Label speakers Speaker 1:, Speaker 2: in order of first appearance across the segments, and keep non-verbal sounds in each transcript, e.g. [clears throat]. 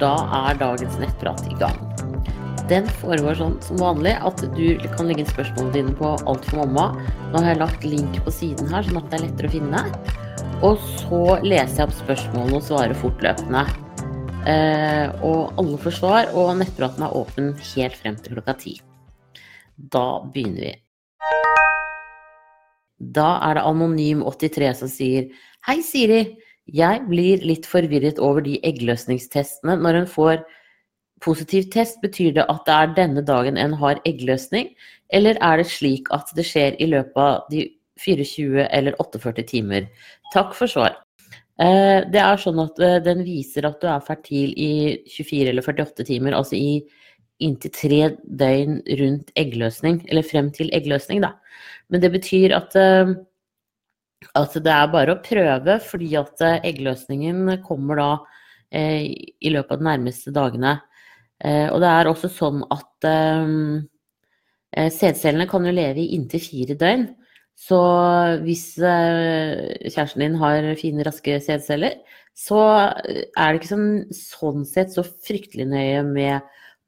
Speaker 1: da er dagens nettprat i gang. Den foregår sånn som vanlig at du kan legge inn spørsmålene dine på Alt for mamma. Nå har jeg lagt link på siden her, sånn at det er lettere å finne. Og så leser jeg opp spørsmålene og svarer fortløpende. Eh, og alle får svar, og nettpraten er åpen helt frem til klokka ti. Da begynner vi. Da er det Anonym83 som sier Hei, Siri. Jeg blir litt forvirret over de eggløsningstestene. Når en får positiv test, betyr det at det er denne dagen en har eggløsning, eller er det slik at det skjer i løpet av de 24 eller 48 timer? Takk for svar. Eh, det er sånn at eh, den viser at du er fertil i 24 eller 48 timer, altså i inntil tre døgn rundt eggløsning, eller frem til eggløsning, da. Men det betyr at eh, at det er bare å prøve, fordi at eh, eggløsningen kommer da eh, i løpet av de nærmeste dagene. Eh, og det er også sånn at eh, sædcellene kan jo leve i inntil fire døgn. Så hvis kjæresten din har fine, raske sædceller, så er det ikke sånn, sånn sett så fryktelig nøye med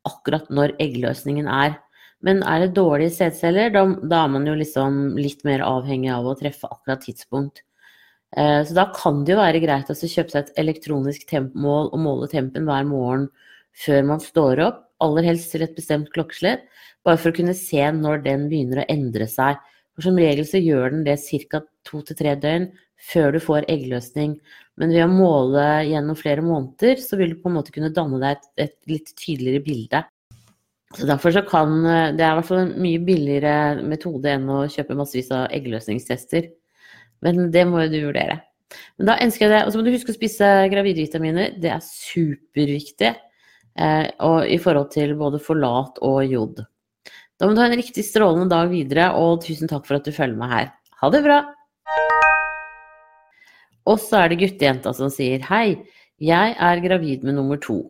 Speaker 1: akkurat når eggløsningen er. Men er det dårlige sædceller, da, da, er man jo liksom litt mer avhengig av å treffe akkurat tidspunkt. Eh, så da kan det jo være greit å kjøpe seg et elektronisk tempmål og måle tempen hver morgen før man står opp, aller helst til et bestemt klokkeslett, bare for å kunne se når den begynner å endre seg. For som regel så gjør den det ca. to til tre døgn før du får eggløsning. Men ved å måle gjennom flere måneder, så vil du på en måte kunne danne deg et, et litt tydeligere bilde. Så derfor så kan eh, Det er i hvert fall en mye billigere metode enn å kjøpe massevis av eggløsningstester. Men det må jo du vurdere. Men da ønsker jeg deg, Og så må du huske å spise gravidvitaminer. Det er superviktig. Eh, og i forhold til både forlat og jod. Da må du ha en riktig strålende dag videre, og tusen takk for at du følger med her. Ha det bra! Og så er det guttejenta som sier hei, jeg er gravid med nummer to.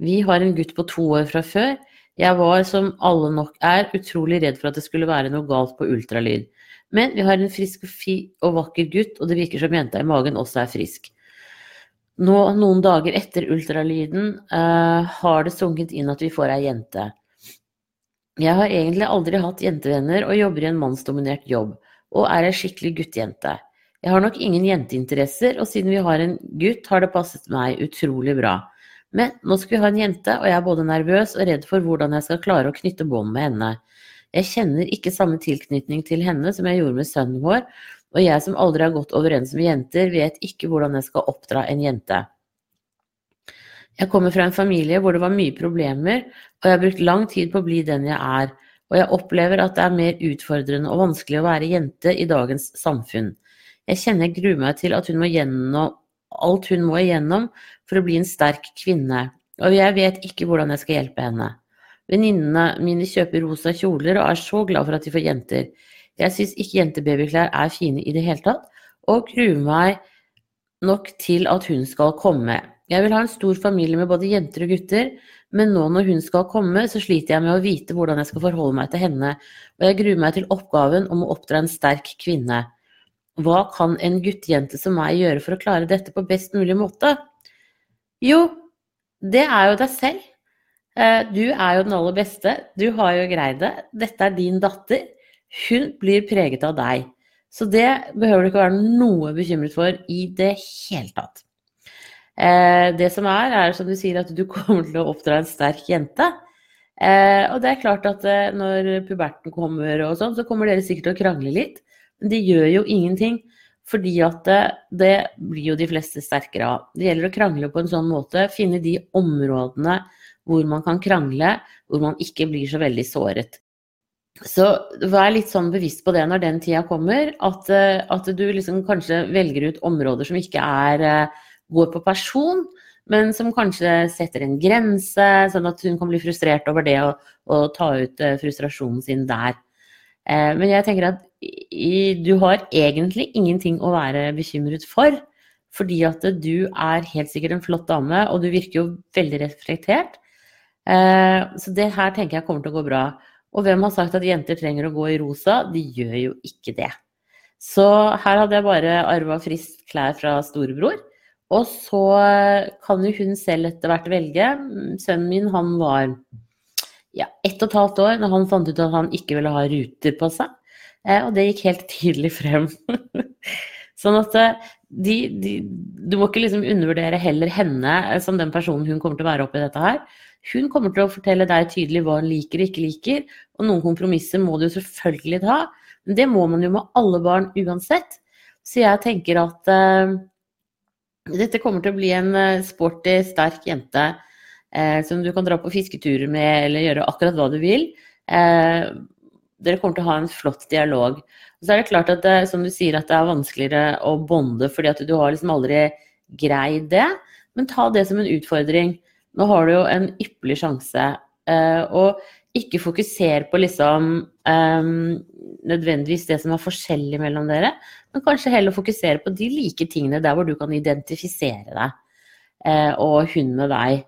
Speaker 1: Vi har en gutt på to år fra før. Jeg var, som alle nok er, utrolig redd for at det skulle være noe galt på ultralyd. Men vi har en frisk og, fi og vakker gutt, og det virker som jenta i magen også er frisk. Nå, noen dager etter ultralyden, uh, har det sunket inn at vi får ei jente. Jeg har egentlig aldri hatt jentevenner og jobber i en mannsdominert jobb, og er ei skikkelig guttejente. Jeg har nok ingen jenteinteresser, og siden vi har en gutt, har det passet meg utrolig bra. Men nå skal vi ha en jente, og jeg er både nervøs og redd for hvordan jeg skal klare å knytte bånd med henne. Jeg kjenner ikke samme tilknytning til henne som jeg gjorde med sønnen vår, og jeg som aldri har gått overens med jenter, vet ikke hvordan jeg skal oppdra en jente. Jeg kommer fra en familie hvor det var mye problemer, og jeg har brukt lang tid på å bli den jeg er, og jeg opplever at det er mer utfordrende og vanskelig å være jente i dagens samfunn. Jeg kjenner jeg gruer meg til at hun må gjennom alt hun må igjennom for å bli en sterk kvinne, og jeg vet ikke hvordan jeg skal hjelpe henne. Venninnene mine kjøper rosa kjoler og er så glad for at de får jenter. Jeg syns ikke jentebabyklær er fine i det hele tatt, og gruer meg nok til at hun skal komme. Jeg vil ha en stor familie med både jenter og gutter, men nå når hun skal komme, så sliter jeg med å vite hvordan jeg skal forholde meg til henne, og jeg gruer meg til oppgaven om å oppdra en sterk kvinne. Hva kan en guttejente som meg gjøre for å klare dette på best mulig måte? Jo, det er jo deg selv. Eh, du er jo den aller beste. Du har jo greid det. Dette er din datter. Hun blir preget av deg. Så det behøver du ikke være noe bekymret for i det hele tatt. Eh, det som er, er som du sier, at du [laughs] kommer til å oppdra en sterk jente. Eh, og det er klart at når puberten kommer og sånn, så kommer dere sikkert til å krangle litt. Men det gjør jo ingenting, fordi at det, det, blir jo de fleste sterkere av. Det gjelder å krangle på en sånn måte, finne de områdene hvor man kan krangle, hvor man ikke blir så veldig såret. Så vær litt sånn bevisst på det når den tida kommer, at, at du liksom kanskje velger ut områder som ikke er, går på person, men som kanskje setter en grense, sånn at hun kan bli frustrert over det og, og ta ut frustrasjonen sin der. Eh, men jeg tenker at du har egentlig ingenting å være bekymret for. Fordi at du er helt sikkert en flott dame, og du virker jo veldig reflektert. Eh, så det her tenker jeg kommer til å gå bra. Og hvem har sagt at jenter trenger å gå i rosa? De gjør jo ikke det. Så her hadde jeg bare arva frist klær fra storebror. Og så kan jo hun selv etter hvert velge. Sønnen min, han var ja, ett og et halvt år når han fant ut at han ikke ville ha ruter på seg. Eh, og det gikk helt tydelig frem. [laughs] sånn at eh, de, de, du må ikke liksom undervurdere heller henne eh, som den personen hun kommer til å være oppi dette her. Hun kommer til å fortelle deg tydelig hva hun liker og ikke liker, og noen kompromisser må du selvfølgelig ta. Men det må man jo med alle barn uansett. Så jeg tenker at eh, dette kommer til å bli en sporty, sterk jente som du kan dra på fisketurer med eller gjøre akkurat hva du vil. Uh, dere kommer til å ha en flott dialog. Og så er det klart at det, som du sier, at det er vanskeligere å bonde fordi at du har liksom aldri greid det. Men ta det som en utfordring. Nå har du jo en ypperlig sjanse. Og ikke fokuser på liksom um, nødvendigvis det som er forskjellig mellom dere, men kanskje heller fokusere på de like tingene der hvor du kan identifisere deg, uh, og hun med deg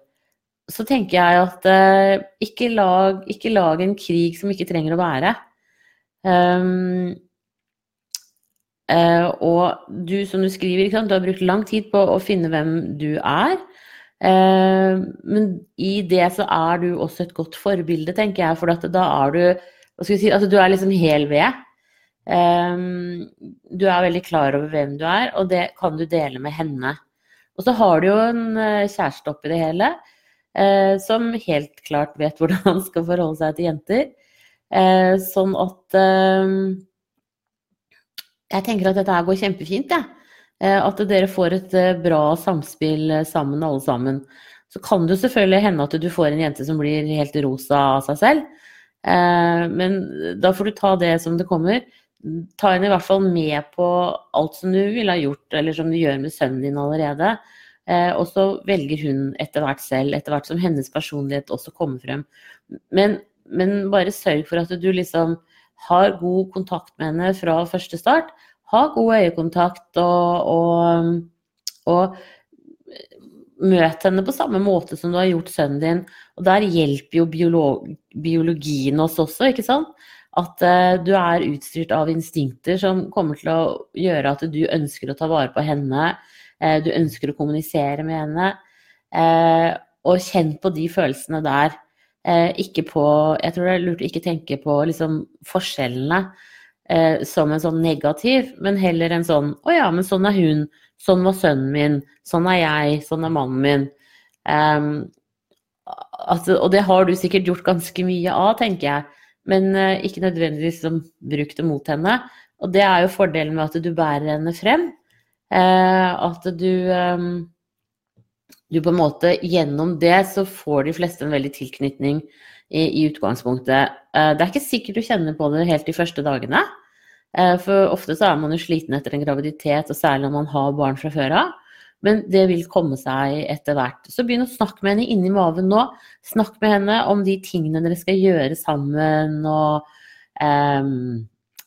Speaker 1: så tenker jeg at eh, ikke, lag, ikke, lag, en krig som ikke trenger å være. Um, eh, og du, som du skriver, du har brukt lang tid på å finne hvem du er. Eh, men i det så er du også et godt forbilde, tenker jeg. For da er du si, altså du er liksom hel ved. Um, du er veldig klar over hvem du er, og det kan du dele med henne. Og så har du jo en kjæreste oppi det hele eh, som helt klart vet [laughs] hvordan han skal forholde seg til jenter. Eh, sånn at eh, Jeg tenker at dette her går kjempefint, jeg. Ja. Eh, at dere får et eh, bra samspill eh, sammen, alle sammen. Så kan det selvfølgelig hende at du får en jente som blir helt rosa av seg selv. Men da får du ta det som det kommer. Ta henne i hvert fall med på alt som du ville ha gjort, eller som du gjør med sønnen din allerede. Eh, og så velger hun etter hvert selv, etter hvert som hennes personlighet også kommer frem. Men, men, bare sørg for at du liksom har god kontakt med henne fra første start. Ha god øyekontakt og, og, og møt henne på samme måte som du har gjort sønnen din. Og der hjelper jo biolog, biologien oss også, ikke sant? At uh, du er utstyrt av instinkter som kommer til å gjøre at du ønsker å ta vare på henne. Eh, du ønsker å kommunisere med henne. Eh, og kjenn på de følelsene der. Eh, ikke på Jeg tror det er lurt å ikke tenke på liksom forskjellene som en sånn negativ, men heller en sånn Å ja, men sånn er hun. Sånn var sønnen min. Sånn er jeg. Sånn er mannen min. Um, altså, og det har du sikkert gjort ganske mye av, tenker jeg. Men uh, ikke nødvendigvis som brukt det mot henne. Og det er jo fordelen med at du bærer henne frem. Eh, at du ehm, du på en måte Gjennom det så får de fleste en veldig tilknytning i, i utgangspunktet. Eh, det er ikke sikkert du kjenner på det helt de første dagene. Eh, for ofte så er man jo sliten etter en graviditet, og særlig når man har barn fra før av. Men det vil komme seg etter hvert. Så begynn å snakke med henne inni maven nå. Snakk med henne om de tingene dere skal gjøre sammen, og um,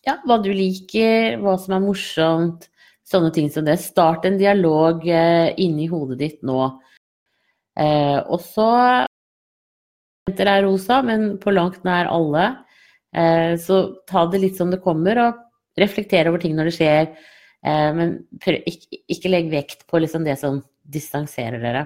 Speaker 1: ja, hva du liker, hva som er morsomt. Sånne ting som det. Start en dialog eh, inni hodet ditt nå. Eh, og så Jenter er rosa, men på langt nær alle. Eh, så ta det litt som det kommer, og reflektere over ting når det skjer. Eh, men prøv, ikke, ikke, legg vekt på liksom det som distanserer dere.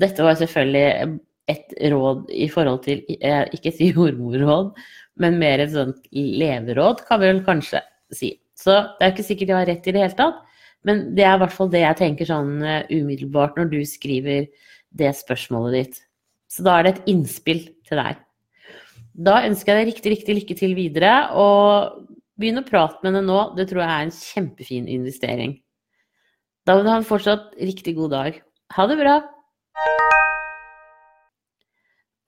Speaker 1: Dette var selvfølgelig et råd i forhold til eh, Ikke si [laughs] jordmorråd, men mer et sånt leveråd, kan vi vel kanskje si. Så det er ikke sikkert jeg har rett i det hele tatt, men det er i hvert fall det jeg tenker sånn uh, umiddelbart når du skriver det spørsmålet ditt. Så da er det et innspill til deg. Da ønsker jeg deg riktig, riktig lykke til videre, og begynn å prate med henne nå. Det tror jeg er en kjempefin investering. Da vil du ha en fortsatt riktig god dag. Ha det bra!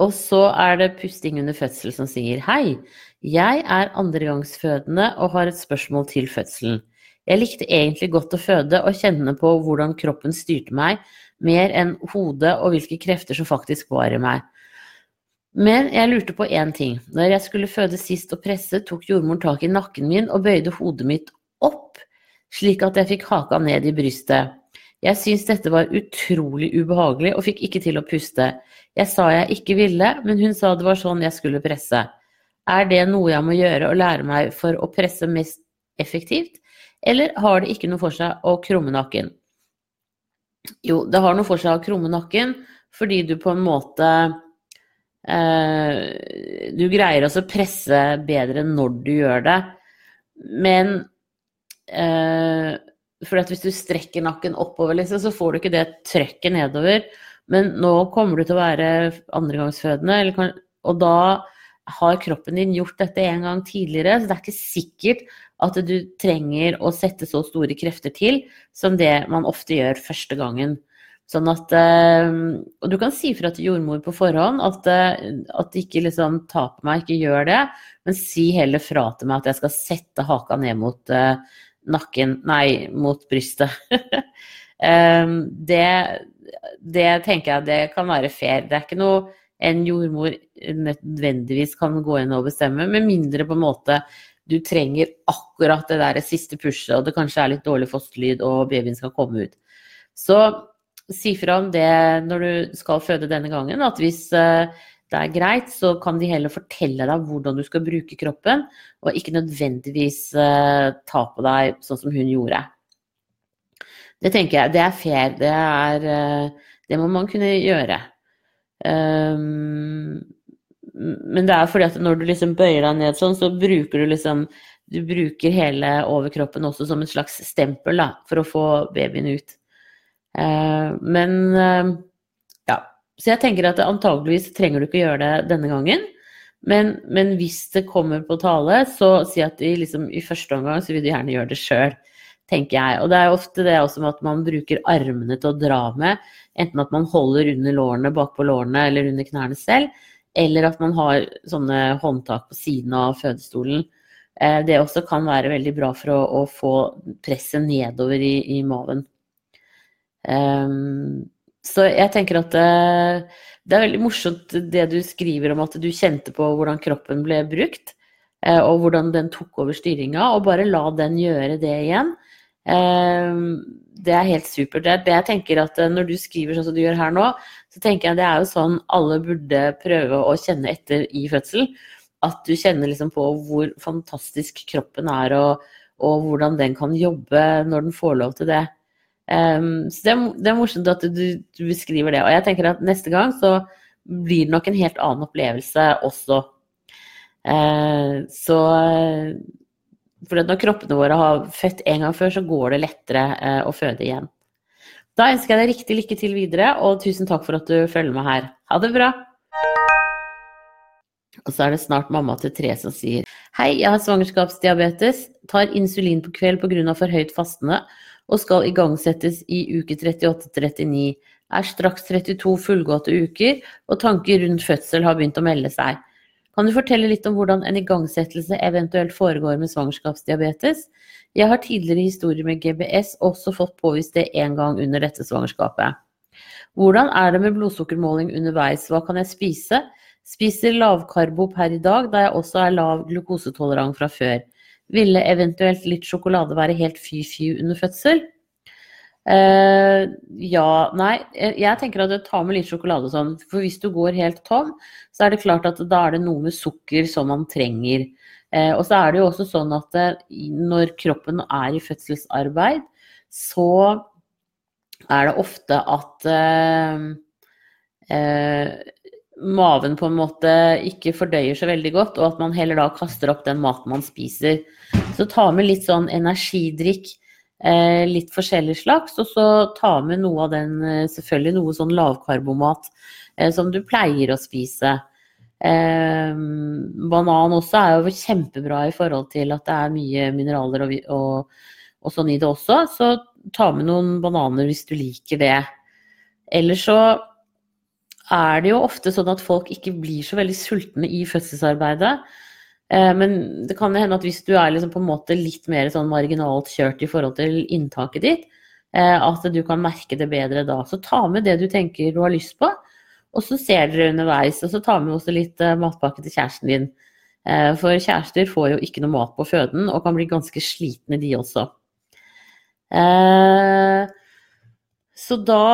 Speaker 1: Og så er det pusting under fødsel som sier hei, jeg er andregangsfødende og har et spørsmål til fødselen. Jeg likte egentlig godt å føde og kjenne på hvordan kroppen styrte meg, mer enn hodet og hvilke krefter som faktisk var i meg. Men jeg lurte på én ting. Når jeg skulle føde sist og presse, tok jordmoren tak i nakken min og bøyde hodet mitt opp, slik at jeg fikk haka ned i brystet. Jeg syntes dette var utrolig ubehagelig og fikk ikke til å puste. Jeg sa jeg ikke ville, men hun sa det var sånn jeg skulle presse. Er det noe jeg må gjøre og lære meg for å presse mest effektivt? Eller har det ikke noe for seg å krumme nakken? Jo, det har noe for seg å krumme nakken, fordi du på en måte eh, Du greier også å presse bedre når du gjør det. Men eh, for hvis du strekker nakken oppover, liksom, så får du ikke det trøkket nedover. Men nå kommer du til å være andregangsfødende, og da har kroppen din gjort dette en gang tidligere, så det er ikke sikkert at du trenger å sette så store krefter til som det man ofte gjør første gangen. Sånn at, eh, og du kan si fra til jordmor på forhånd at, eh, at ikke liksom ta på meg, ikke gjør det, men si heller fra til meg at jeg skal sette haka ned mot uh, nakken Nei, mot brystet. [laughs] det, det tenker jeg det kan være fair. Det er ikke noe en jordmor nødvendigvis kan gå inn og bestemme, med mindre på en måte du trenger akkurat det der siste pushet, og det kanskje er litt dårlig fosterlyd, og babyen skal komme ut. Så si fra om det når du skal føde denne gangen, at hvis uh, det er greit, så kan de heller fortelle deg hvordan du skal bruke kroppen, og ikke nødvendigvis uh, ta på deg sånn som hun gjorde. Det tenker jeg, det er fair. Det, er, uh, det må man kunne gjøre. Um, men det er fordi at når du liksom bøyer deg ned sånn, så bruker du liksom Du bruker hele overkroppen også som et slags stempel da, for å få babyen ut. Eh, men uh, så jeg tenker at antageligvis trenger du ikke gjøre det denne gangen. Men, men hvis det kommer på tale, så si at de liksom, i første omgang så vil du gjerne gjøre det sjøl, tenker jeg. Og det er ofte det også med at man bruker armene til å dra med. Enten at man holder under lårene, bakpå lårene eller under knærne selv. Eller at man har sånne håndtak på siden av fødestolen. Eh, det også kan være veldig bra for å, å få presset nedover i, i maven. Um, så jeg tenker at det, eh, det, er veldig morsomt det du skriver om at du kjente på hvordan kroppen ble brukt, eh, og hvordan den tok over styringa, og bare la den gjøre det igjen. Eh, det er helt supert. Det, det jeg tenker at Når du skriver sånn som du gjør her nå, så tenker jeg det er jo sånn alle burde prøve å kjenne etter i fødsel. At du kjenner liksom på hvor fantastisk kroppen er, og, og hvordan den kan jobbe når den får lov til det. Um, så det er, det er, morsomt at du, du, beskriver det. Og jeg tenker at neste gang så blir det nok en helt annen opplevelse også. Uh, så For når kroppene våre har født en gang før, så går det lettere uh, å føde igjen. Da ønsker jeg deg riktig lykke til videre, og tusen takk for at du følger med her. Ha det bra! Og så er det snart mamma til tre som sier Hei, jeg har svangerskapsdiabetes, tar insulin på kveld pga. for høyt fastende og skal igangsettes i uke 38-39. Er straks 32 fullgåtte uker, og tanker rundt fødsel har begynt å melde seg. Kan du fortelle litt om hvordan en igangsettelse eventuelt foregår med svangerskapsdiabetes? Jeg har tidligere historier med GBS, også fått påvist det én gang under dette svangerskapet. Hvordan er det med blodsukkermåling underveis, hva kan jeg spise? Spiser lavkarbo per i dag, da jeg også er lav glukosetolerant fra før. Ville eventuelt litt sjokolade være helt fy-fy under fødsel? Uh, ja, nei. Jeg tenker at ta med litt sjokolade og sånn. For hvis du går helt tom, så er det klart at da er det noe med sukker som man trenger. Uh, og så er det jo også sånn at uh, når kroppen er i fødselsarbeid, så er det ofte at maven på en måte ikke fordøyer så veldig godt, og at man heller da kaster opp den maten man spiser. Så ta med litt sånn energidrikk, eh, litt forskjellig slags, og så ta med noe av den, eh, selvfølgelig noe sånn lavkarbomat eh, som du pleier å spise. Eh, banan også er jo kjempebra i forhold til at det er mye mineraler og, og, og sånn i det også, så ta med noen bananer hvis du liker det. Ellers så er det jo ofte sånn at folk ikke blir så veldig sultne i fødselsarbeidet. Eh, men det kan hende at hvis du er liksom på en måte litt mer sånn marginalt kjørt i forhold til inntaket ditt, eh, at du kan merke det bedre da. Så ta med det du tenker du har lyst på, og så ser dere underveis. Og så ta med også litt eh, matpakke til kjæresten din. For kjærester får jo ikke noe mat på føden, og kan bli ganske slitne de også. Så da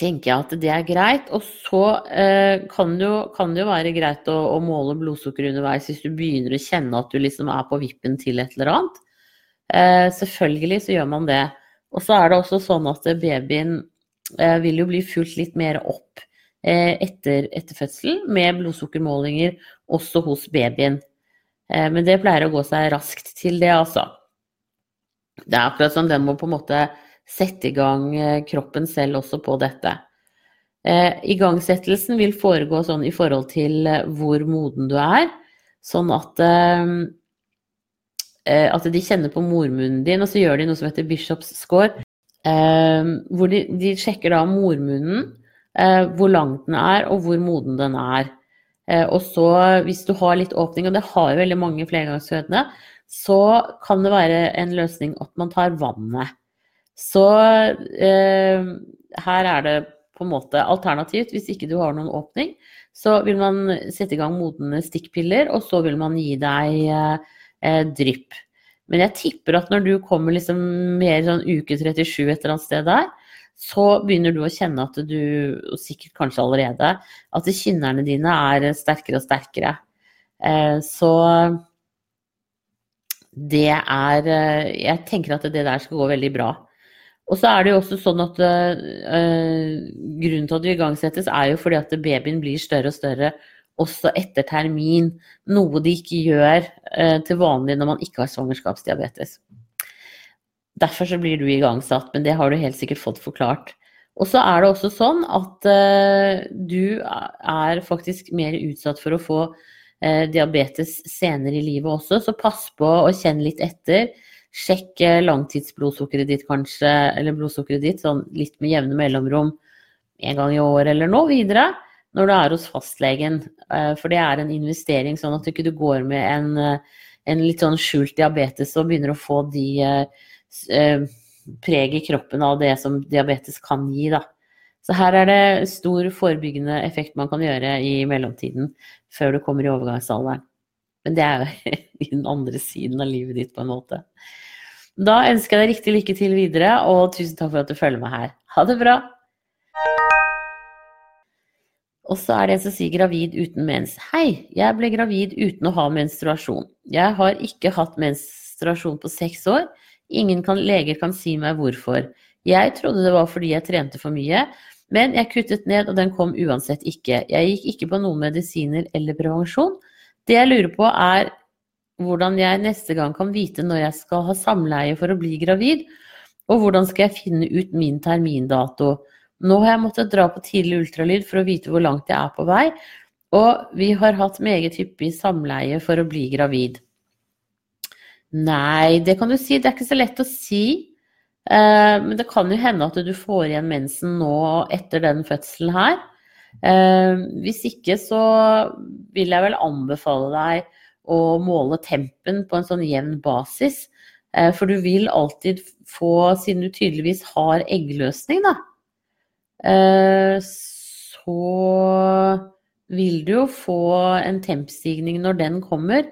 Speaker 1: tenker jeg at det er greit. Og så eh, kan, det jo, kan, det jo, være greit å, å, måle blodsukker underveis hvis du begynner å kjenne at du liksom er på vippen til et eller annet. Eh, selvfølgelig så gjør man det. Og så er det også sånn at babyen eh, vil jo bli fulgt litt mer opp eh, etter, etter fødselen med blodsukkermålinger også hos babyen. Eh, men det pleier å gå seg raskt til, det, altså. Det er akkurat som den må på en måte sette i gang eh, kroppen selv også på dette. Eh, igangsettelsen vil foregå sånn i forhold til eh, hvor moden du er, sånn at eh, at de kjenner på mormunnen din, og så gjør de noe som heter Bishops score. Eh, hvor de, de, sjekker da mormunnen, eh, hvor lang den er, og hvor moden den er. Eh, og så, hvis du har litt åpning, og det har veldig mange flergangsfødende, så kan det være en løsning at man tar vannet. Så eh, her er det på en måte alternativt. Hvis ikke du har noen åpning, så vil man sette i gang modne stikkpiller, og så vil man gi deg eh, eh drypp. Men jeg tipper at når du kommer liksom mer sånn uke 37 et eller annet sted der, så begynner du å kjenne at du, og sikkert kanskje allerede, at kinnerne dine er sterkere og sterkere. Eh, så det er eh, Jeg tenker at det der skal gå veldig bra. Og så er det jo også sånn at uh, grunnen til at det igangsettes, er jo fordi at babyen blir større og større også etter termin. Noe de ikke gjør uh, til vanlig når man ikke har svangerskapsdiabetes. Derfor så blir du igangsatt, men det har du helt sikkert fått forklart. Og så er det også sånn at uh, du er faktisk mer utsatt for å få diabetes senere i livet også, så pass på å kjenne litt etter. Sjekk uh, langtidsblodsukkeret ditt kanskje, eller blodsukkeret ditt sånn litt med jevne mellomrom en gang i året eller noe videre når du er hos fastlegen. For det er en investering, sånn at du ikke går med en, en litt sånn skjult diabetes og begynner å få de Eh, preg i kroppen av det som diabetes kan gi. Da. Så her er det stor forebyggende effekt man kan gjøre i mellomtiden, før du kommer i overgangsalderen. Men det er jo [laughs] den andre siden av livet ditt, på en måte. Da ønsker jeg deg riktig lykke til videre, og tusen takk for at du følger meg her. Ha det bra! Og så er det en som sier gravid uten mens. Hei, jeg ble gravid uten å ha menstruasjon. Jeg har ikke hatt menstruasjon på seks år. Ingen kan, leger kan si meg hvorfor. Jeg trodde det var fordi jeg trente for mye, men jeg kuttet ned, og den kom uansett ikke. Jeg gikk ikke på noen medisiner eller prevensjon. Det jeg lurer på, er hvordan jeg neste gang kan vite når jeg skal ha samleie for å bli gravid, og hvordan skal jeg finne ut min termindato. Nå har jeg måttet dra på tidlig ultralyd for å vite hvor langt jeg er på vei, og vi har hatt meget hyppig samleie for å bli gravid. Nei, det kan du si. Det er ikke så lett å si. Eh, men det kan jo hende at du får igjen mensen nå etter den fødselen her. Eh, hvis ikke så vil jeg vel anbefale deg å måle tempen på en sånn jevn basis. Eh, for du vil alltid få, siden du tydeligvis har eggløsning, da, så vil du jo få en tempstigning når den kommer.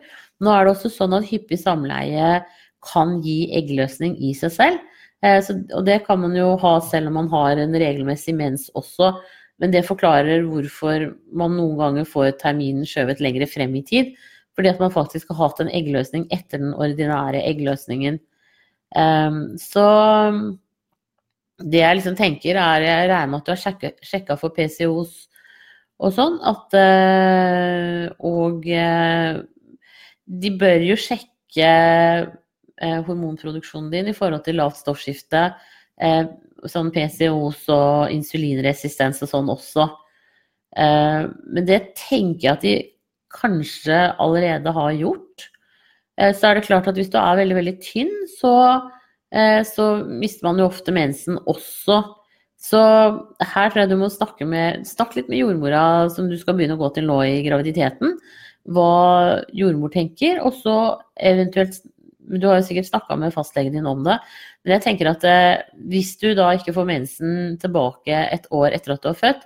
Speaker 1: Nå er det også sånn at hyppig samleie kan gi eggløsning i seg selv. Eh, så, og det kan man jo ha selv om man har en regelmessig mens også. Men det forklarer hvorfor man noen ganger får terminen skjøvet lengre frem i tid. Fordi at man faktisk har hatt en eggløsning etter den ordinære eggløsningen. Um, så det jeg liksom tenker er Jeg regner med at du har sjekka for PCOs og sånn. At, uh, og uh, de bør jo sjekke uh, hormonproduksjonen din i forhold til lavt stoffskifte, sånn PCOs og insulinresistens og sånn også. Men det tenker jeg at de kanskje allerede har gjort. Eh, så er det klart at hvis du er veldig, veldig tynn, så, eh, så mister man jo ofte mensen også. Så her tror jeg du må snakke, med, snakke litt med jordmora som du skal begynne å gå til nå i graviditeten hva jordmor tenker, og så eventuelt Du har jo sikkert snakka med fastlegen din om det, men jeg tenker at eh, hvis du da ikke får mensen tilbake et år etter at du har født,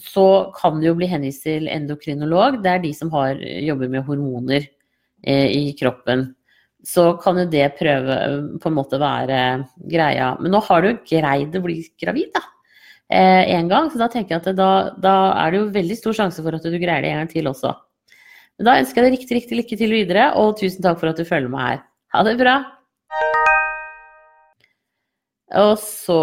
Speaker 1: så kan du jo bli henvist til endokrinolog. Det er de som har, jobber med hormoner eh, i kroppen. Så kan jo det prøve på en måte være greia. Men nå har du greid å bli gravid, da. En gang, så da tenker jeg at da, da er det jo veldig stor sjanse for at du greier det en gang til også. Men da ønsker jeg deg riktig, riktig lykke til videre, og tusen takk for at du følger meg her. Ha det bra! Og så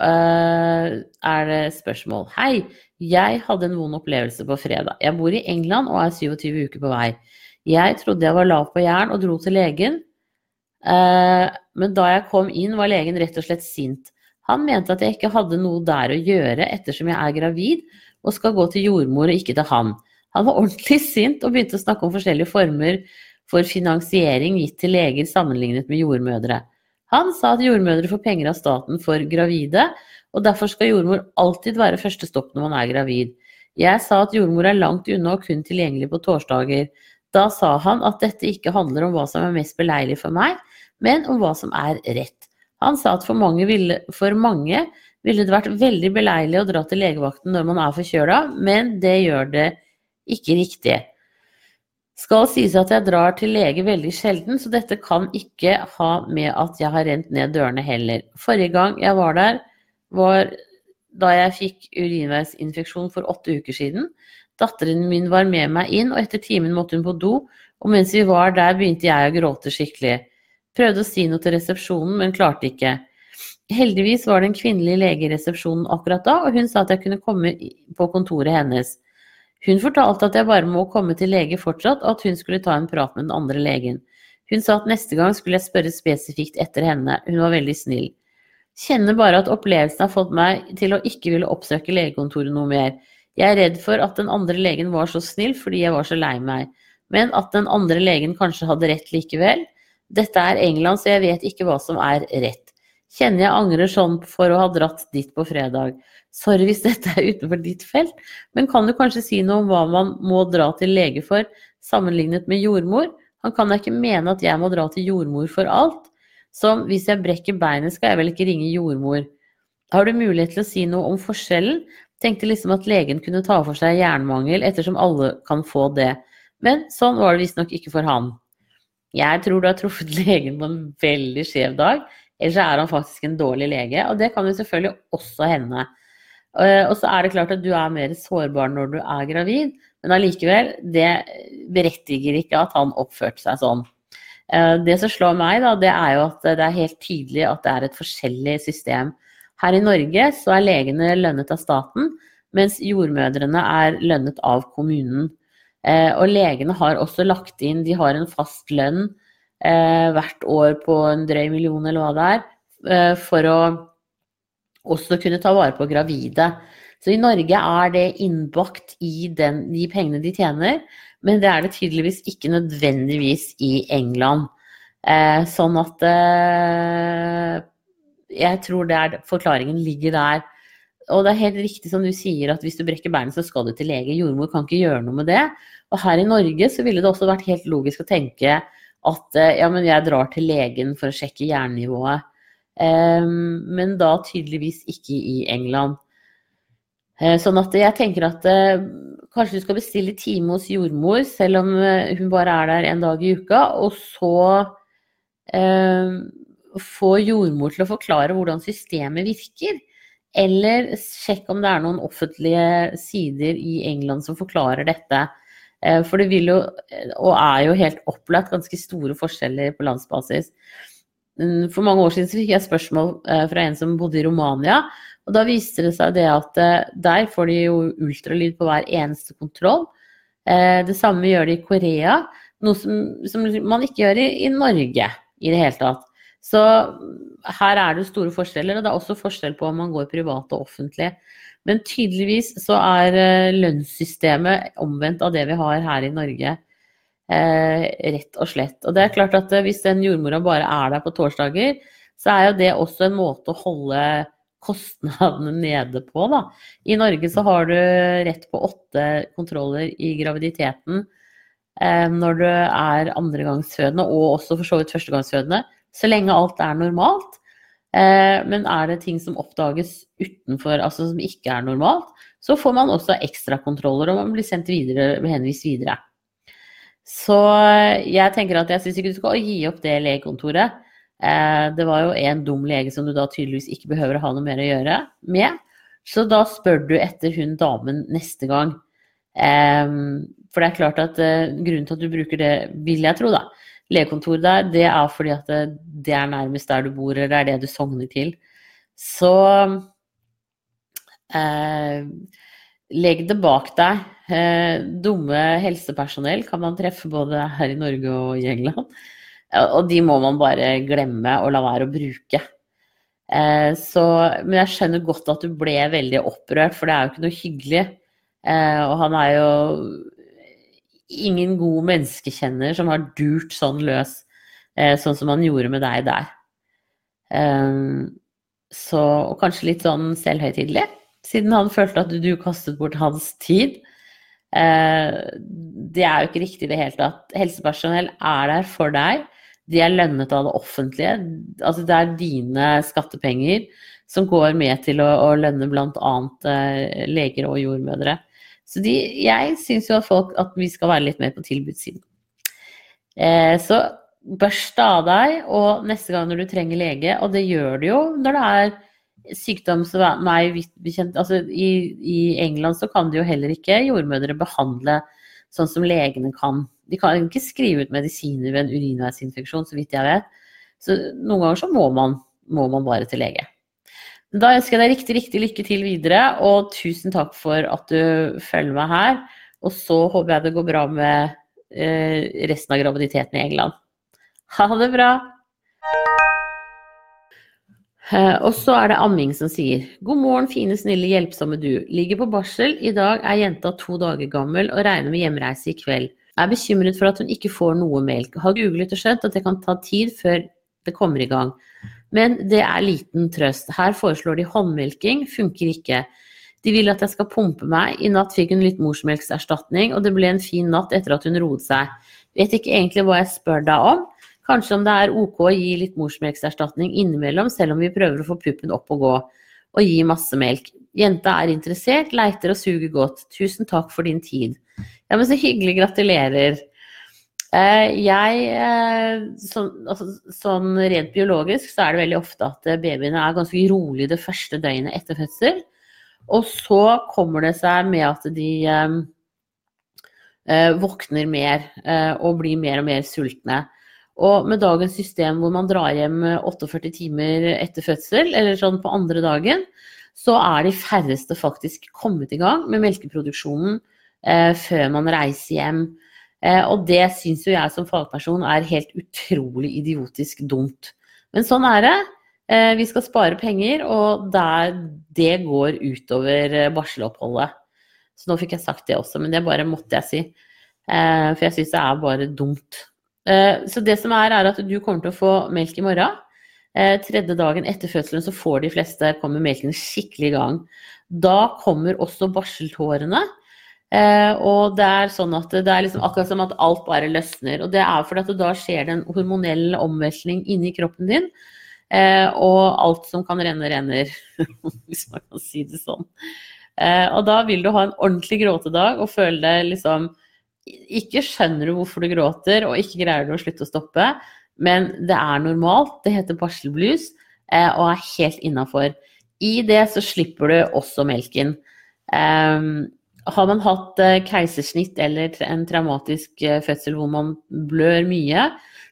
Speaker 1: uh, er det spørsmål. Hei, jeg hadde en vond opplevelse på fredag. Jeg bor i England og er 27 uker på vei. Jeg trodde jeg var lav på jern og dro til legen. uh, men da jeg kom inn, var legen rett og slett sint. Han mente at jeg ikke hadde noe der å gjøre ettersom jeg er gravid og skal gå til jordmor og ikke til han. Han var ordentlig sint og begynte å snakke om forskjellige former for finansiering gitt til leger sammenlignet med jordmødre. Han sa at jordmødre får penger av staten for gravide, og derfor skal jordmor alltid være første stopp når man er gravid. Jeg sa at jordmor er langt unna og kun tilgjengelig på torsdager. Da sa han at dette ikke handler om hva som er mest beleilig for meg, men om hva som er rett. Han sa at for mange ville, for mange ville det vært veldig beleilig å dra til legevakten når man er forkjøla, men det gjør det ikke riktig. Skal sies at jeg drar til lege veldig sjelden, så dette kan ikke ha med at jeg har rent ned dørene heller. Forrige gang jeg var der, var da jeg fikk urinveisinfeksjon for åtte uker siden. Datteren min var med meg inn, og etter timen måtte hun på do, og mens vi var der, begynte jeg å gråte skikkelig. Prøvde å si noe til resepsjonen, men klarte ikke. Heldigvis var det en kvinnelig lege i resepsjonen akkurat da, og hun sa at jeg kunne komme på kontoret hennes. Hun fortalte at jeg bare må komme til lege fortsatt, og at hun skulle ta en prat med den andre legen. Hun sa at neste gang skulle jeg spørre spesifikt etter henne, hun var veldig snill. Kjenner bare at opplevelsen har fått meg til å ikke ville oppsøke legekontoret noe mer. Jeg er redd for at den andre legen var så snill fordi jeg var så lei meg, men at den andre legen kanskje hadde rett likevel. Dette er England, så jeg vet ikke hva som er rett. Kjenner jeg angrer sånn for å ha dratt dit på fredag. Sorry hvis dette er utenfor ditt felt, men kan du kanskje si noe om hva man må dra til lege for, sammenlignet med jordmor? Han kan da ikke mene at jeg må dra til jordmor for alt? Som hvis jeg brekker beinet, skal jeg vel ikke ringe jordmor? Har du mulighet til å si noe om forskjellen? Tenkte liksom at legen kunne ta for seg jernmangel, ettersom alle kan få det. Men sånn var det visstnok ikke for han. Jeg tror du har truffet [laughs] legen på en veldig skjev dag, eller så er han faktisk en dårlig lege, og det kan jo selvfølgelig også hende. Eh, og så er det klart at du er mer sårbar når du er gravid, men allikevel, det berettiger ikke at han oppførte seg sånn. Eh, det som slår meg, da, det er jo at det er helt tydelig at det er et forskjellig system. Her i Norge så er legene lønnet av staten, mens jordmødrene er lønnet av kommunen. Eh, og legene har også lagt inn, de har en fast lønn hvert år på en drøy million eller hva det er, for å også kunne ta vare på gravide. Så i Norge er det innbakt i den, de pengene de tjener, men det er det tydeligvis ikke nødvendigvis i England. Eh, sånn at eh, jeg tror det er, forklaringen ligger der. Og det er helt riktig som du sier, at hvis du brekker beinet, så skal du til lege. Jordmor kan ikke gjøre noe med det. Og her i Norge så ville det også vært helt logisk å tenke at eh, ja, men jeg drar til legen for å sjekke jernnivået. Men da tydeligvis ikke i England. Eh, sånn at jeg tenker at eh, kanskje du skal bestille time hos jordmor, selv om eh, hun bare er der en dag i uka, og så eh, få jordmor til å forklare hvordan systemet virker. Eller sjekk om det er noen offentlige sider i England som forklarer dette. For det vil jo, og er jo helt opplagt, ganske store forskjeller på landsbasis. Mm, for mange år siden så fikk jeg spørsmål eh, fra en som bodde i Romania. Og da viste det seg det at eh, der får de jo ultralyd på hver eneste kontroll. Eh, det samme gjør de i Korea, noe som, som man ikke gjør i, i, Norge i det hele tatt. Så her er det store forskjeller, og det er også forskjell på om man går privat og offentlig. Men tydeligvis så er lønnssystemet omvendt av det vi har her i Norge. Eh, rett og slett. Og det er klart at eh, hvis den jordmora bare er der på torsdager, så er jo det også en måte å holde kostnadene nede på, da. I Norge så har du rett på åtte kontroller i graviditeten eh, når du er andregangsfødende, og også for så vidt førstegangsfødende, så lenge alt er normalt. Men er det ting som oppdages utenfor, altså som ikke er normalt, så får man også ekstrakontroller, og man blir sendt videre, henvist videre. Så jeg tenker at jeg syns ikke du skal gi opp det legekontoret. Eh, det var jo en dum lege som du da tydeligvis ikke behøver å ha noe mer å gjøre med. Så da spør du etter hun damen neste gang. Eh, for det er klart at eh, grunnen til at du bruker det, vil jeg tro, da, legekontoret der, det er fordi at det er nærmest der du bor, eller det er det du sogner til. Så eh, legg det bak deg. Eh, dumme helsepersonell kan man treffe både her i Norge og i England. Og de må man bare glemme og la være å bruke. Eh, så, men jeg skjønner godt at du ble veldig opprørt, for det er jo ikke noe hyggelig. Eh, og han er jo ingen god menneskekjenner som har durt sånn løs, sånn som han gjorde med deg der. Så, og kanskje litt sånn selvhøytidelig, siden han følte at du, kastet bort hans tid. Eh, det er jo ikke riktig i det hele tatt. Helsepersonell er der for deg. De er lønnet av det offentlige. Altså det er dine skattepenger som går med til å, å lønne bl.a. Eh, leger og jordmødre. Så de, jeg syns jo at, folk, at vi skal være litt mer på tilbudssiden. Eh, så børst av deg, og neste gang når du trenger lege, og det gjør du jo når det er sykdom som er meg bekjent altså i, i, England så kan de jo heller ikke jordmødre behandle sånn som legene kan. De kan ikke skrive ut medisiner ved en urinveisinfeksjon, så vidt jeg vet. Så noen ganger så må man, må man bare til lege. Da ønsker jeg deg riktig, riktig lykke til videre, og tusen takk for at du følger meg her. Og så håper jeg det går bra med eh, resten av graviditeten i England. Ha det bra! Eh, og så er det amming som sier God morgen, fine, snille, hjelpsomme du. Ligger på barsel. I dag er jenta to dager gammel og regner med hjemreise i kveld. Er bekymret for at hun ikke får noe melk. Har googlet og skjønt at det kan ta tid før det kommer i gang. Men det er liten trøst. Her foreslår de håndmelking, funker ikke. De vil at jeg skal pumpe meg. I natt fikk hun litt morsmelkserstatning, og det ble en fin natt etter at hun roet seg. Vet ikke egentlig hva jeg spør deg om. Kanskje om det er ok å gi litt morsmelkserstatning innimellom, selv om vi prøver å få puppen opp og gå, og gi masse melk. Jenta er interessert, leiter og suger godt. Tusen takk for din tid. Ja, men så hyggelig. Gratulerer. Eh, jeg, eh, sånn, rent biologisk så er det veldig ofte at babyene er ganske rolig det første døgnet etter fødsel. Og så kommer det seg med at de eh, eh våkner mer eh, og blir mer og mer sultne. Og med dagens system hvor man drar hjem 48 timer etter fødsel, eller sånn på andre dagen, så er de færreste faktisk kommet i gang med melkeproduksjonen eh, før man reiser hjem. Eh, og det syns jo jeg som fagperson er helt utrolig idiotisk dumt. Men sånn er det. Eh, vi skal spare penger, og der, det går utover eh, barseloppholdet. Så nå fikk jeg sagt det også, men det bare måtte jeg si. For jeg syns det er bare dumt. Så det som er, er at du kommer til å få melk i morgen. Tredje dagen etter fødselen så får de fleste kommer melken skikkelig i gang. Da kommer også barseltårene. Eh, og det er sånn at det er liksom akkurat som at alt bare løsner. Og det er fordi at da skjer det en hormonell omveltning inni kroppen din. Eh, og alt som kan renne, renner. [laughs] Hvis man kan si det sånn. Eh, og da vil du ha en ordentlig gråtedag og føle deg liksom Ikke skjønner du hvorfor du gråter, og ikke greier du å slutte å stoppe, men det er normalt. Det heter barselblues eh, og er helt innafor. I det så slipper du også melken. Um, har man hatt eh, keisersnitt eller en traumatisk eh, fødsel hvor man blør mye,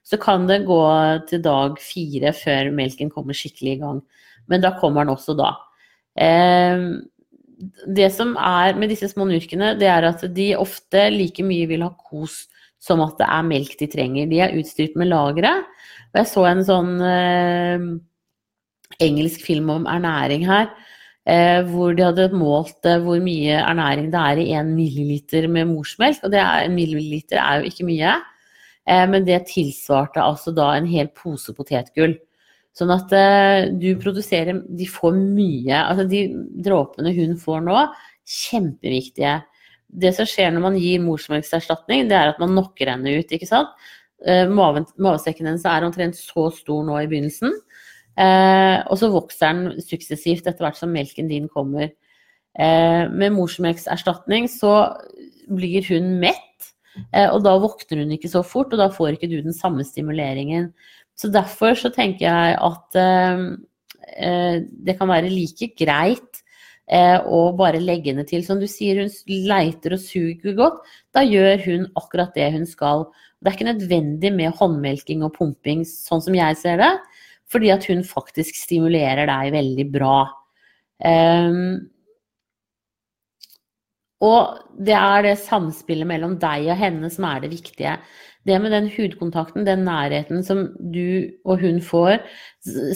Speaker 1: så kan det gå til dag fire før melken kommer skikkelig i gang. Men da kommer den også da. Ehm, det som er med disse små nurkene, det er at de ofte like mye vil ha kos som at det er melk de trenger. De er utstyrt med lagre. Og jeg så en sånn eh, engelsk film om ernæring her Eh, hvor de hadde målt eh, hvor mye ernæring det er i én milliliter med morsmelk. Og det er, en milliliter er jo ikke mye, eh, men det tilsvarte altså da en hel pose potetgull. Sånn at du produserer De får mye. Altså de dråpene hun får nå, kjempeviktige. Det som skjer når man gir morsmelkerstatning, det er at man knocker henne ut, ikke sant. Mavesekken hennes er omtrent så stor nå i begynnelsen. Eh, og så vokser den suksessivt etter hvert som melken din kommer. Eh, med morsmelkerstatning så blir hun mett, eh, og da våkner hun ikke så fort, og da får ikke du den samme stimuleringen. Så derfor så tenker jeg at eh, eh, det kan være like greit eh, å bare legge henne til. Som du sier, hun leiter og suger godt. Da gjør hun akkurat det hun skal. Det er ikke nødvendig med håndmelking og pumping, sånn som jeg ser det. fordi at hun faktisk stimulerer deg veldig bra. Um, og det er det samspillet mellom deg og henne som er det viktige. Det med den hudkontakten, den nærheten som du og hun får,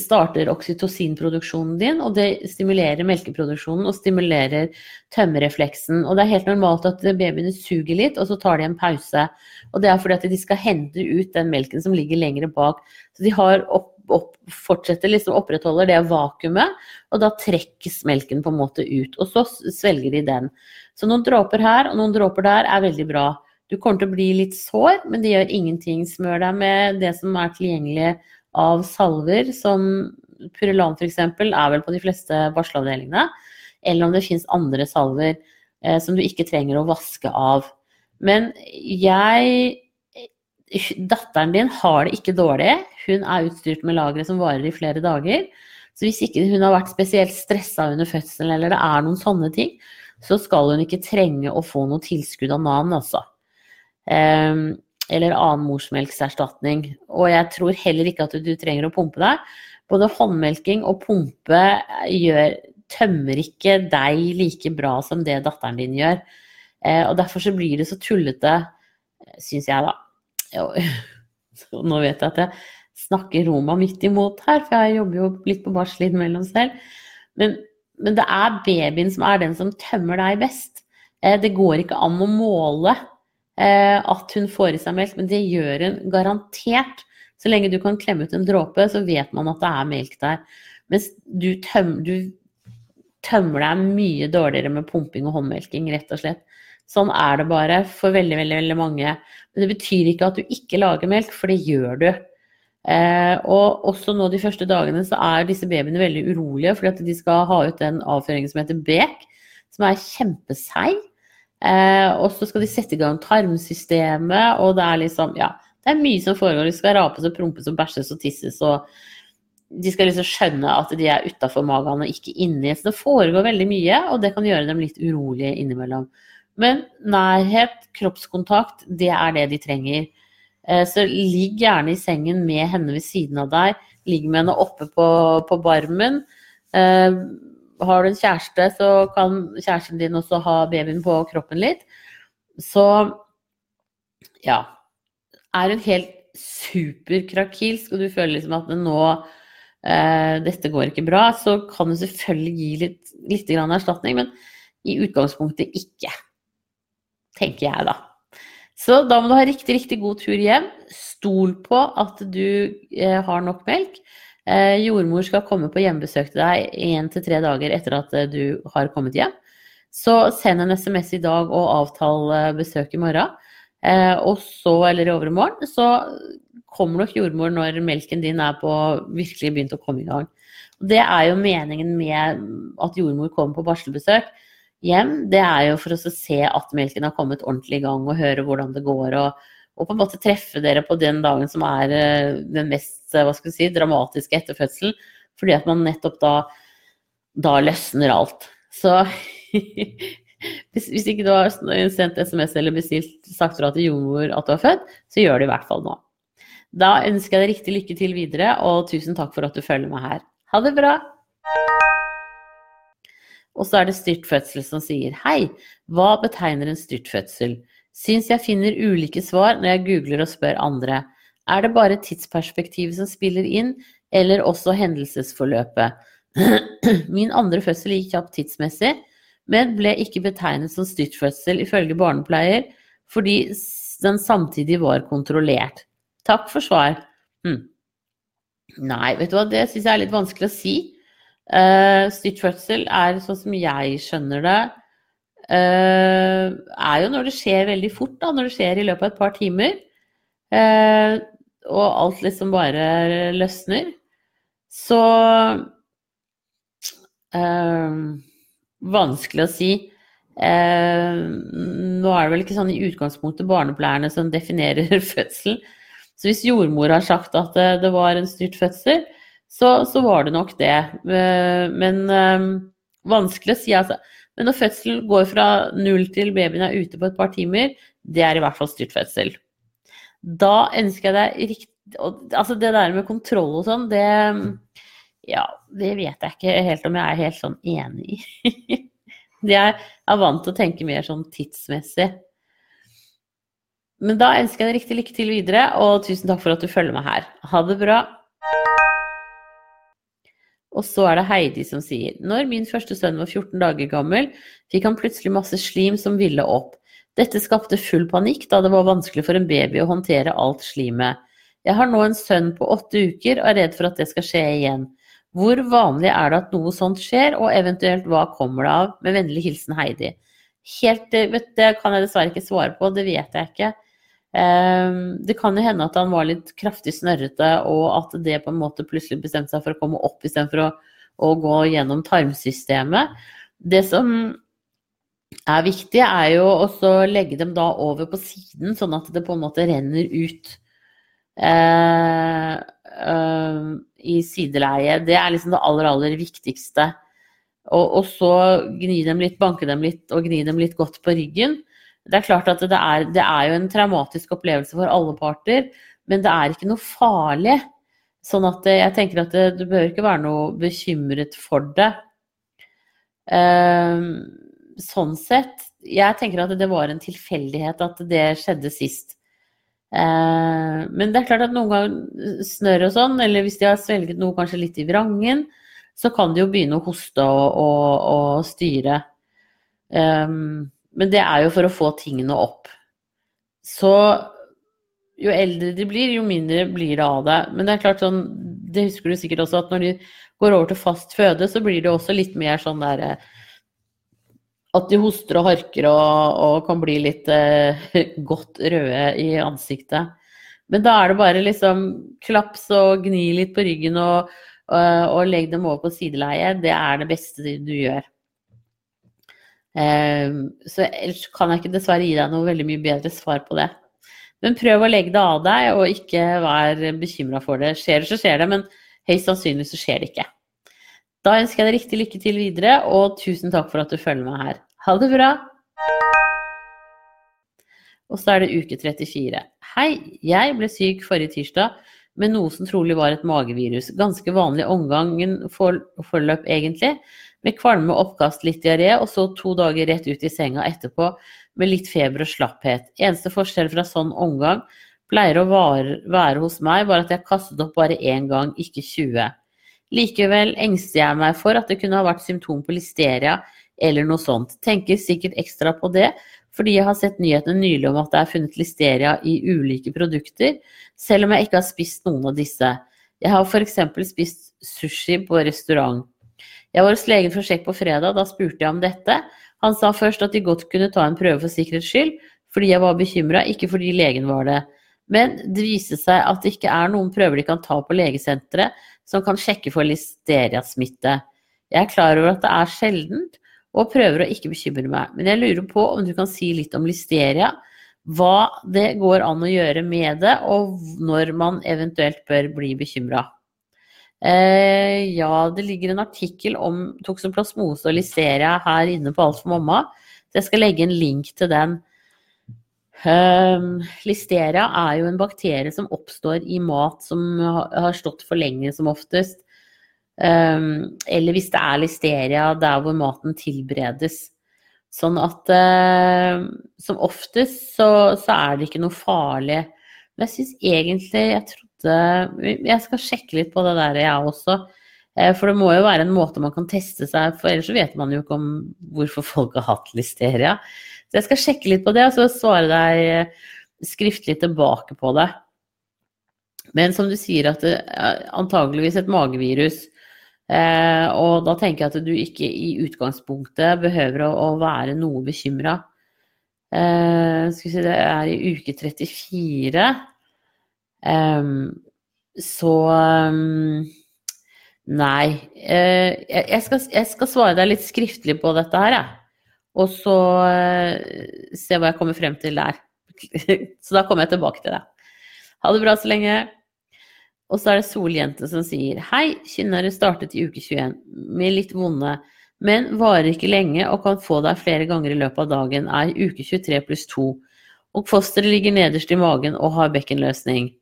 Speaker 1: starter oksytocinproduksjonen din, og det stimulerer melkeproduksjonen og stimulerer tømmerrefleksen. Og det er helt normalt at babyene suger litt, og så tar de en pause. Og det er fordi at de skal hente ut den melken som ligger lengre bak. Så de har opp, opp, fortsetter liksom opprettholder det vakuumet, og da trekkes melken på en måte ut. Og så svelger de den. Så noen dråper her og noen dråper der er veldig bra. Du kommer til å bli litt sår, men det gjør ingenting. Smør deg med det som er tilgjengelig av salver, som Purulan f.eks. er vel på de fleste barselavdelingene. Eller om det fins andre salver eh, som du ikke trenger å vaske av. Men jeg Datteren din har det ikke dårlig. Hun er utstyrt med lagre som varer i flere dager. Så hvis ikke hun har vært spesielt stressa under fødselen, eller det er noen sånne ting, så skal hun ikke trenge å få noe tilskudd av Nan, altså. Ehm, eller annen morsmelkserstatning. Og jeg tror heller ikke at du trenger å pumpe deg. Både håndmelking og pumpe gjør, tømmer ikke deg like bra som det datteren din gjør. Eh, og derfor så blir det så tullete, syns jeg, da. [laughs] Nå vet jeg at jeg snakker Roma midt imot her, for jeg jobber jo litt på barsel innimellom selv. Men, men, det er babyen som er den som tømmer deg best. Eh, det går ikke an å måle at hun får i seg melk, men det gjør hun garantert. Så lenge du kan klemme ut en dråpe, så vet man at det er melk der. Mens du, tøm, du tømmer deg mye dårligere med pumping og håndmelking, rett og slett. Sånn er det bare for veldig, veldig, veldig mange. Men det betyr ikke at du ikke lager melk, for det gjør du. Eh, og også nå de første dagene så er disse babyene veldig urolige, fordi at de skal ha ut den avføringen som heter BEK, som er kjempeseig. Eh, og så skal de sette i gang tarmsystemet, og det er liksom Ja, det er mye som foregår. De skal rapes og prompes og bæsjes og tisses og de skal liksom skjønne at de er utafor magen og ikke inni. Så det foregår veldig mye, og det kan gjøre dem litt urolige innimellom. Men nærhet, kroppskontakt, det er det de trenger. Eh, så ligg gjerne i sengen med henne ved siden av deg. Ligg med henne oppe på, på barmen. Eh, har du en kjæreste, så kan kjæresten din også ha babyen på kroppen litt. Så ja. Er hun helt superkrakilsk, og du føler liksom at nå eh, dette går ikke bra, så kan du selvfølgelig gi litt, litt erstatning, men i utgangspunktet ikke. Tenker jeg, da. Så da må du ha riktig, riktig god tur hjem. Stol på at du eh, har nok melk. Eh, jordmor skal komme på hjemmebesøk til deg én til tre dager etter at eh, du har kommet hjem. Så send en SMS i dag og avtal eh, besøk i morgen. Og så, eller i overmorgen, så kommer nok jordmor når melken din er på virkelig begynt å komme i gang. Det er jo meningen med at jordmor kommer på barselbesøk hjem. Det er jo for å se at melken har kommet ordentlig i gang og høre hvordan det går. og og på en måte treffe dere på den dagen som er eh, den mest eh, hva skal si, dramatiske etter fødselen. Fordi at man nettopp da da løsner alt. Så [laughs] hvis, hvis, ikke du har sendt SMS eller bestilt sagt fra til jordmor at du har født, så gjør det i hvert fall nå. Da ønsker jeg deg riktig lykke til videre, og tusen takk for at du følger meg her. Ha det bra! Og så er det styrtfødsel som sier hei, hva betegner en styrtfødsel? Syns jeg finner ulike svar når jeg googler og spør andre. Er det bare tidsperspektivet som spiller inn, eller også hendelsesforløpet? [clears throat] Min andre fødsel gikk kjapt tidsmessig, men ble ikke betegnet som styrtfødsel ifølge barnepleier, fordi den samtidig var kontrollert. Takk for svar. Hm. Nei, vet du hva, det syns jeg er litt vanskelig å si. Uh, styrtfødsel er sånn som jeg skjønner det, er jo når det skjer veldig fort, da, når det skjer i løpet av et par timer. Uh, og alt liksom bare løsner. Så uh, Vanskelig å si. nå er det vel ikke sånn i utgangspunktet barnepleierne som definerer [laughs] fødselen. Så hvis jordmor har sagt at det var en styrt fødsel, så, så var det nok det. men vanskelig å si. altså men når fødselen går fra null til babyen er ute på et par timer, det er i hvert fall styrt fødsel. Da ønsker jeg deg riktig altså det der med kontroll og sånn, det Ja, det vet jeg ikke helt om jeg er helt sånn enig i. [laughs] jeg er vant til å tenke mer sånn tidsmessig. Men da ønsker jeg deg riktig lykke til videre, og tusen takk for at du følger meg her. Ha det bra. Og så er det Heidi som sier Når min første sønn var 14 dager gammel, fikk han plutselig masse slim som ville opp. Dette skapte full panikk, da det var vanskelig for en baby å håndtere alt slimet. Jeg har nå en sønn på åtte uker og er redd for at det skal skje igjen. Hvor vanlig er det at noe sånt skjer, og eventuelt hva kommer det av? Med vennlig hilsen Heidi. Helt, vet, det kan jeg dessverre ikke svare på, det vet jeg ikke. Ehm, det kan jo hende at han var litt kraftig snørrete, og at det på en måte plutselig bestemte seg for å komme opp istedenfor å, å gå gjennom tarmsystemet. Det som er viktig, er jo også å legge dem da over på siden, sånn at det på en måte renner ut eh, eh, i sideleie. Det er liksom det aller, aller viktigste. Og, og, så gni dem litt, banke dem litt og gni dem litt godt på ryggen det er klart at det er, det er, jo en traumatisk opplevelse for alle parter, men det er ikke noe farlig. Sånn at jeg tenker at det, du bør ikke være noe bekymret for det. Um, sånn sett. Jeg tenker at det var en tilfeldighet at det skjedde sist. Uh, men det er klart at noen ganger snørr og sånn, eller hvis de har svelget noe kanskje litt i vrangen, så kan de jo begynne å hoste og, og, og styre. Um, men det er jo for å få tingene opp. Så jo eldre de blir, jo mindre blir det av det. Men det er klart sånn, det husker du sikkert også, at når de går over til fast føde, så blir det også litt mer sånn der eh, At de hoster og harker og, og kan bli litt eh, [laughs] godt røde i ansiktet. Men da er det bare liksom klaps og gni litt på ryggen og, og, og legg dem over på sideleie. Det er det beste du gjør. Ehm, så ellers kan jeg ikke dessverre gi deg noe veldig mye bedre svar på det. Men prøv å legge det av deg, og ikke vær bekymra for det. Skjer det, så skjer det, men høyst sannsynlig så skjer det ikke. Da ønsker jeg deg riktig lykke til videre, og tusen takk for at du følger meg her. Ha det bra! Og så er det uke 34. Hei, jeg ble syk forrige tirsdag med noe som trolig var et magevirus. Ganske vanlig omgangen forløp, egentlig med kvalme, oppkast, litt diaré, og så to dager rett ut i senga etterpå med litt feber og slapphet. Eneste forskjell fra sånn omgang pleier å være hos meg, var at jeg kastet opp bare én gang, ikke 20. Likevel engster jeg meg for at det kunne ha vært symptom på listeria eller noe sånt. Tenker sikkert ekstra på det, fordi jeg har sett nyhetene nylig om at det er funnet listeria i ulike produkter, selv om jeg ikke har spist noen av disse. Jeg har f.eks. spist sushi på restaurant. Jeg var hos legen for å sjekke på fredag, da spurte jeg om dette. Han sa først at de godt kunne ta en prøve for sikkerhets skyld, fordi jeg var bekymra, ikke fordi legen var det. Men det viste seg at det ikke er noen prøver de kan ta på legesenteret som kan sjekke for listeriasmitte. Jeg er klar over at det er sjeldent, og prøver å ikke bekymre meg. Men jeg lurer på om du kan si litt om listeria, hva det går an å gjøre med det, og når man eventuelt bør bli bekymra. Eh, ja, det ligger en artikkel om toksoplasmose og listeria her inne på Alt for mamma. Så jeg skal legge en link til den. Um, listeria er jo en bakterie som oppstår i mat som har stått for lenge, som oftest. Um, eller hvis det er listeria der hvor maten tilberedes. Sånn at uh, som oftest så, så, er det ikke noe farlig. Men jeg syns egentlig Jeg tror jeg skal sjekke litt på det der, jeg også. Eh, for det må jo være en måte man kan teste seg for ellers så vet man jo ikke om hvorfor folk har hatt listeria. Så jeg skal sjekke litt på det, og så svare deg eh, skriftlig tilbake på det. Men som du sier, at det er antageligvis et magevirus. Eh, og da tenker jeg at du ikke i utgangspunktet behøver å, være noe bekymra. skal vi si, det er i uke 34. Um, så um, Nei. Uh, jeg, skal, jeg, skal, svare deg litt skriftlig på dette her, jeg. Og så uh, se hva jeg kommer frem til der. [laughs] så da kommer jeg tilbake til deg. Ha det bra så lenge. Og så er det Soljente som sier Hei, kynnere startet i uke 21 med litt vonde, men varer ikke lenge og kan få deg flere ganger i løpet av dagen, er uke 23 pluss 2. Og fosteret ligger nederst i magen og har bekkenløsning.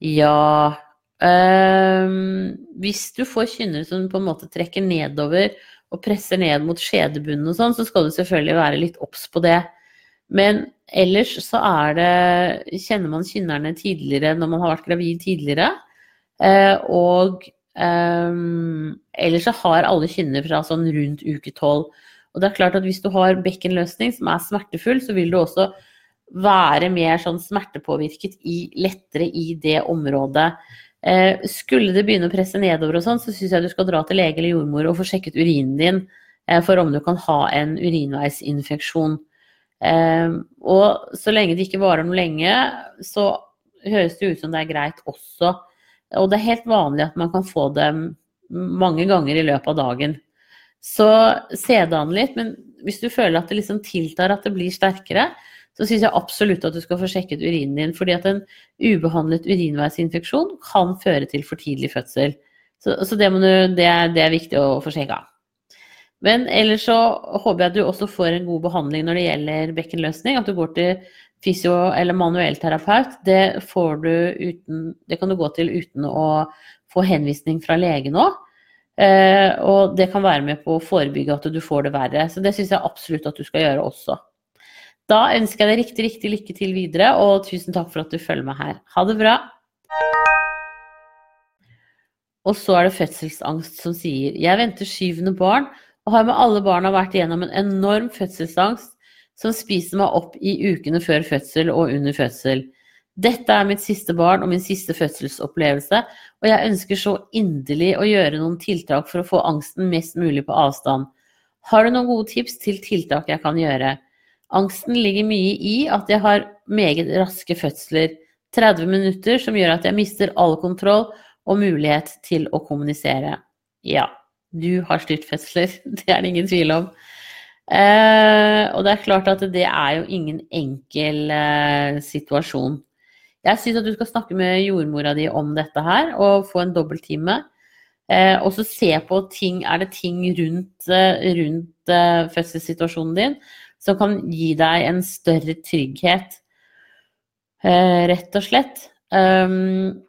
Speaker 1: Ja um, Hvis du får kynnere som på en måte trekker nedover og presser ned mot skjedebunnen og sånn, så skal du selvfølgelig være litt obs på det. Men ellers så er det Kjenner man kynnerne tidligere når man har vært gravid tidligere. Uh, og um, ellers så har alle kynner fra sånn rundt uke tolv. Og det er klart at hvis du har bekkenløsning som er smertefull, så vil du også være mer sånn smertepåvirket i, lettere i det området. Eh, skulle det begynne å presse nedover og sånn, så syns jeg du skal dra til lege eller jordmor og få sjekket urinen din eh, for om du kan ha en urinveisinfeksjon. Eh, og så lenge det ikke varer noe lenge, så høres det ut som det er greit også. Og det er helt vanlig at man kan få det mange ganger i løpet av dagen. Så se det an litt, men hvis du føler at det liksom tiltar at det blir sterkere, så syns jeg absolutt at du skal få sjekket urinen din. Fordi at en ubehandlet urinveisinfeksjon kan føre til for tidlig fødsel. Så, så det, du, det, er, det, er, viktig å få sjekka. Men ellers så håper jeg at du også får en god behandling når det gjelder bekkenløsning. At du går til fysio- eller manuellterapeut. Det, det kan du gå til uten å få henvisning fra lege nå. Eh, og det kan være med på å forebygge at du får det verre. Så det syns jeg absolutt at du skal gjøre også. Da ønsker jeg deg riktig, riktig lykke til videre, og tusen takk for at du følger meg her. Ha det bra. Og så er det fødselsangst som sier Jeg venter syvende barn og har med alle barna vært igjennom en enorm fødselsangst som spiser meg opp i ukene før fødsel og under fødsel. Dette er mitt siste barn og min siste fødselsopplevelse, og jeg ønsker så inderlig å gjøre noen tiltak for å få angsten mest mulig på avstand. Har du noen gode tips til tiltak jeg kan gjøre? Angsten ligger mye i at jeg har meget raske fødsler, 30 minutter, som gjør at jeg mister all kontroll og mulighet til å kommunisere. Ja, du har styrt fødsler, [laughs] det er det ingen tvil om. Eh, og det er klart at det er jo ingen enkel eh, situasjon. Jeg syns at du skal snakke med jordmora di om dette her, og få en dobbelttime. Eh, og så se på ting Er det ting rundt, eh, rundt eh, fødselssituasjonen din som kan gi deg en større trygghet, eh, rett og slett. Um,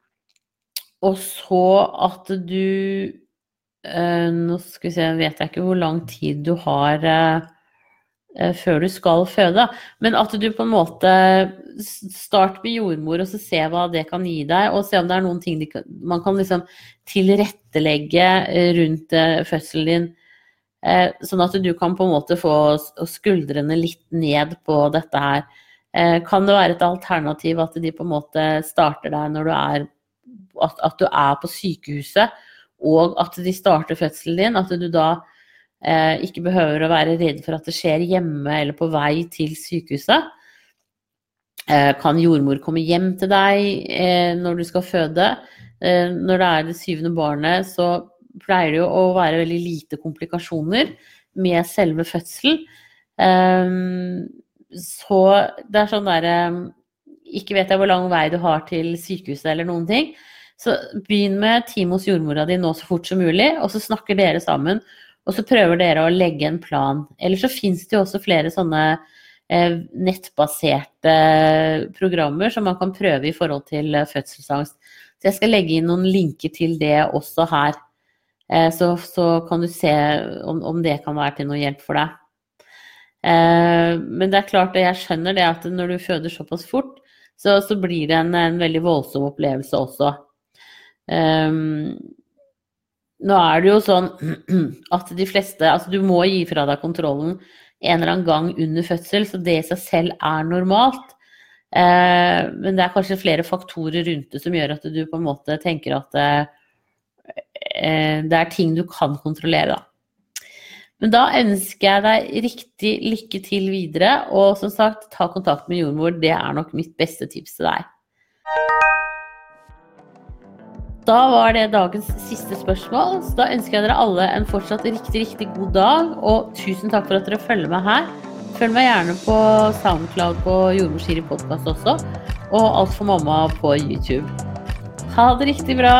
Speaker 1: og så at du uh, Nå skal vi se, vet jeg ikke hvor lang tid du har Eh, før du skal føde. Men at du på en måte Start med jordmor og så se hva det kan gi deg, og se om det er noen ting kan, man kan liksom tilrettelegge eh, rundt eh, fødselen din. Sånn at du kan på en måte få skuldrene litt ned på dette her. Kan det være et alternativ at de på en måte starter deg når du er At, at du er på sykehuset, og at de starter fødselen din? At du da eh, ikke behøver å være redd for at det skjer hjemme eller på vei til sykehuset. Eh, kan jordmor komme hjem til deg eh, når du skal føde? Eh, når det er det syvende barnet, så pleier det jo å være veldig lite komplikasjoner med selve fødselen. Eh, så det er sånn derre eh, Ikke vet jeg hvor lang vei du har til sykehuset eller noen ting. Så begynn med time hos jordmora di nå så fort som mulig, og så snakker dere sammen og så prøver dere å legge en plan. Eller så fins det jo også flere sånne eh, nettbaserte programmer som man kan prøve i forhold til eh, fødselsangst. Så jeg skal legge inn noen linker til det også her. Eh, så, så, kan du se om, om, det kan være til noe hjelp for deg. Eh, men det er klart, og jeg skjønner det at når du føder såpass fort, så, så blir det en, en, veldig voldsom opplevelse også. Um, nå er det jo sånn [clears throat] at de fleste Altså, du må gi fra deg kontrollen en eller annen gang under fødsel, så det i seg selv er normalt. Eh, men det er kanskje flere faktorer rundt det som gjør at du på en måte tenker at eh, eh det er ting du kan kontrollere, da. Men da ønsker jeg deg riktig lykke til videre, og som sagt, ta kontakt med jordmor. Det er nok mitt beste tips til deg. Da var det dagens siste spørsmål. Så da ønsker jeg dere alle en fortsatt riktig, riktig god dag. Og tusen takk for at dere følger meg her. Følg meg gjerne på Soundcloud på Jordmor Siri podkast også. Og Alt for mamma på YouTube. Ha det riktig bra.